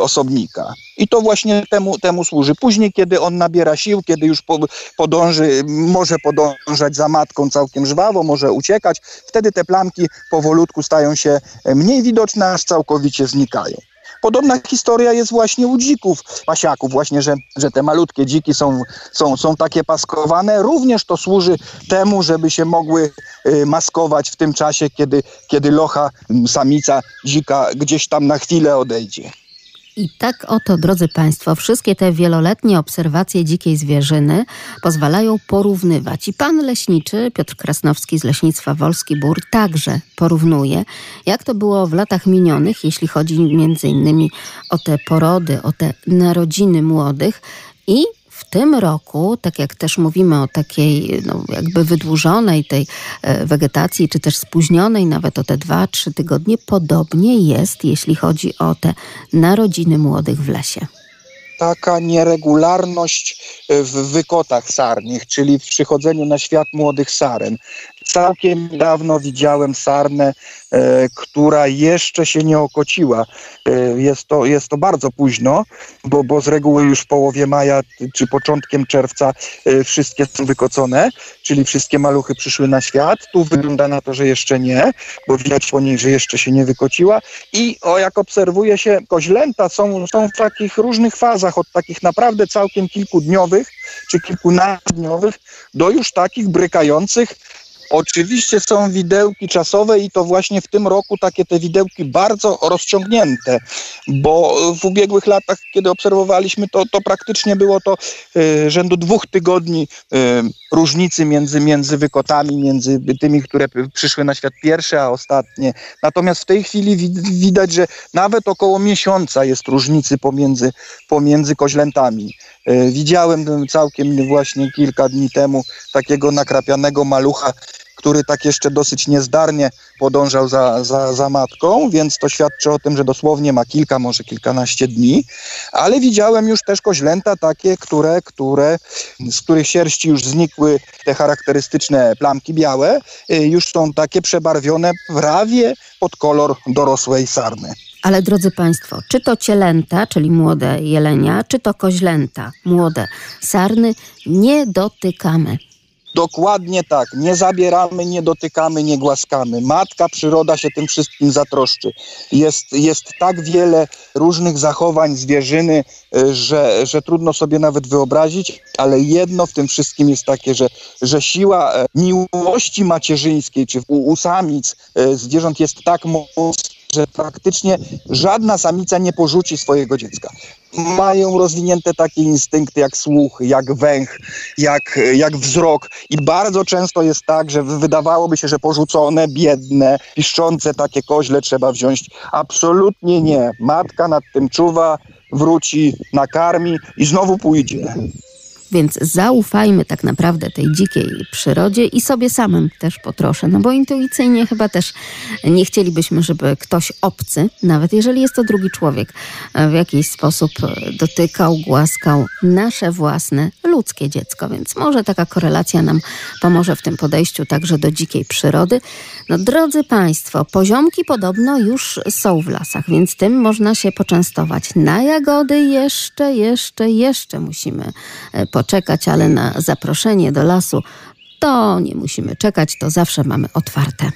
osobnika. I to właśnie temu, temu służy. Później, kiedy on nabiera sił, kiedy już po, podąży, może podążać za matką całkiem żwawo, może uciekać, wtedy te plamki powolutku stają się mniej widoczne, aż całkowicie znikają. Podobna historia jest właśnie u dzików, pasiaków, właśnie, że, że te malutkie dziki są, są, są takie paskowane. Również to służy temu, żeby się mogły y, maskować w tym czasie, kiedy, kiedy locha, samica dzika gdzieś tam na chwilę odejdzie. I tak oto, drodzy Państwo, wszystkie te wieloletnie obserwacje dzikiej zwierzyny pozwalają porównywać. I pan leśniczy Piotr Krasnowski z Leśnictwa Wolski Bór także porównuje, jak to było w latach minionych, jeśli chodzi między innymi o te porody, o te narodziny młodych i tym roku, tak jak też mówimy o takiej no, jakby wydłużonej tej e, wegetacji, czy też spóźnionej nawet o te dwa, trzy tygodnie, podobnie jest, jeśli chodzi o te narodziny młodych w lesie taka nieregularność w wykotach sarnych, czyli w przychodzeniu na świat młodych saren. Całkiem niedawno widziałem sarnę, e, która jeszcze się nie okociła. E, jest, to, jest to bardzo późno, bo, bo z reguły już w połowie maja czy początkiem czerwca e, wszystkie są wykocone, czyli wszystkie maluchy przyszły na świat. Tu wygląda na to, że jeszcze nie, bo widać po niej, że jeszcze się nie wykociła. I o, jak obserwuje się, koźlęta są, są w takich różnych fazach, od takich naprawdę całkiem kilkudniowych czy kilkunastodniowych do już takich brykających Oczywiście są widełki czasowe i to właśnie w tym roku takie te widełki bardzo rozciągnięte, bo w ubiegłych latach, kiedy obserwowaliśmy to, to praktycznie było to y, rzędu dwóch tygodni y, różnicy między, między wykotami, między tymi, które przyszły na świat pierwsze, a ostatnie. Natomiast w tej chwili widać, że nawet około miesiąca jest różnicy pomiędzy, pomiędzy koźlętami. Y, widziałem całkiem właśnie kilka dni temu takiego nakrapianego malucha, który tak jeszcze dosyć niezdarnie podążał za, za, za matką, więc to świadczy o tym, że dosłownie ma kilka, może kilkanaście dni, ale widziałem już też koźlęta takie, które, które, z których sierści już znikły te charakterystyczne plamki białe, y, już są takie przebarwione prawie pod kolor dorosłej sarny. Ale drodzy Państwo, czy to cielęta, czyli młode jelenia, czy to koźlęta, młode sarny, nie dotykamy. Dokładnie tak. Nie zabieramy, nie dotykamy, nie głaskamy. Matka przyroda się tym wszystkim zatroszczy. Jest, jest tak wiele różnych zachowań zwierzyny, e, że, że trudno sobie nawet wyobrazić, ale jedno w tym wszystkim jest takie, że, że siła e, miłości macierzyńskiej, czy u, u samic e, zwierząt jest tak mocna, że praktycznie żadna samica nie porzuci swojego dziecka. Mają rozwinięte takie instynkty jak słuch, jak węch, jak, jak wzrok i bardzo często jest tak, że wydawałoby się, że porzucone, biedne, piszczące takie koźle trzeba wziąć. Absolutnie nie. Matka nad tym czuwa, wróci, nakarmi i znowu pójdzie. Więc zaufajmy tak naprawdę tej dzikiej przyrodzie i sobie samym też po trosze, no bo intuicyjnie chyba też nie chcielibyśmy, żeby ktoś obcy, nawet jeżeli jest to drugi człowiek, w jakiś sposób dotykał, głaskał nasze własne ludzkie dziecko. Więc może taka korelacja nam pomoże w tym podejściu także do dzikiej przyrody. No drodzy Państwo, poziomki podobno już są w lasach, więc tym można się poczęstować. Na jagody jeszcze, jeszcze, jeszcze musimy poczęstować poczekać, ale na zaproszenie do lasu to nie musimy czekać, to zawsze mamy otwarte.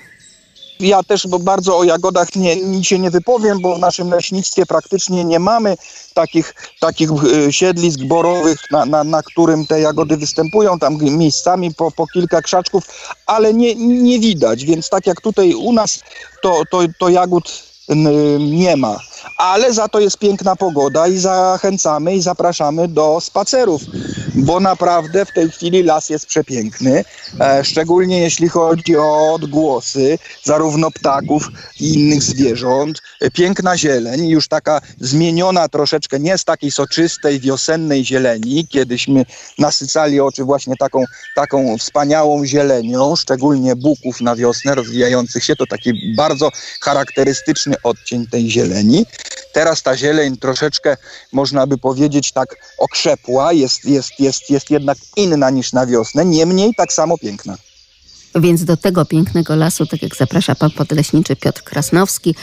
Ja też bo bardzo o jagodach nie, nic się nie wypowiem, bo w naszym leśnictwie praktycznie nie mamy takich, takich y, siedlisk borowych, na, na, na którym te jagody występują, tam miejscami po, po kilka krzaczków, ale nie, nie widać, więc tak jak tutaj u nas, to, to, to jagód nie ma. Ale za to jest piękna pogoda i zachęcamy i zapraszamy do spacerów, bo naprawdę w tej chwili las jest przepiękny, e, szczególnie jeśli chodzi o odgłosy zarówno ptaków i innych zwierząt. Piękna zieleń, już taka zmieniona troszeczkę, nie z takiej soczystej, wiosennej zieleni, kiedyśmy nasycali oczy właśnie taką, taką wspaniałą zielenią, szczególnie buków na wiosnę rozwijających się, to taki bardzo charakterystyczny odcień tej zieleni. Teraz ta zieleń troszeczkę, można by powiedzieć, tak okrzepła, jest, jest, jest, jest jednak inna niż na wiosnę, niemniej tak samo piękna. Więc do tego pięknego lasu, tak jak zaprasza pan podleśniczy Piotr Krasnowski,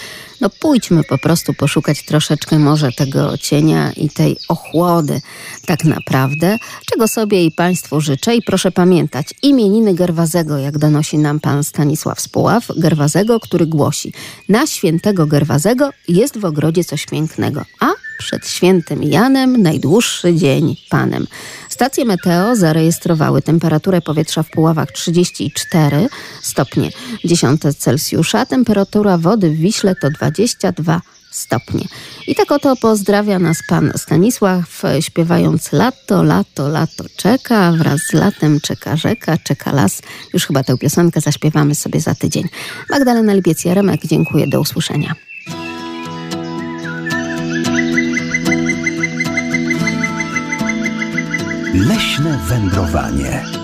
no pójdźmy po prostu poszukać troszeczkę może tego cienia i tej ochłody tak naprawdę, czego sobie i państwu życzę. I proszę pamiętać, imieniny Gerwazego, jak donosi nam pan Stanisław Spuław, Gerwazego, który głosi, na świętego Gerwazego jest w ogrodzie coś pięknego, a przed świętym Janem najdłuższy dzień Panem. Stacje meteo zarejestrowały temperaturę powietrza w Puławach 34 stopnie 10 Celsjusza, temperatura wody w Wiśle to 22 stopnie. I tak oto pozdrawia nas pan Stanisław, śpiewając lato, lato, lato czeka, wraz z latem czeka rzeka, czeka las. Już chyba tę piosenkę zaśpiewamy sobie za tydzień. Magdalena Lipiec-Jaremek, dziękuję, do usłyszenia. Leśne wędrowanie.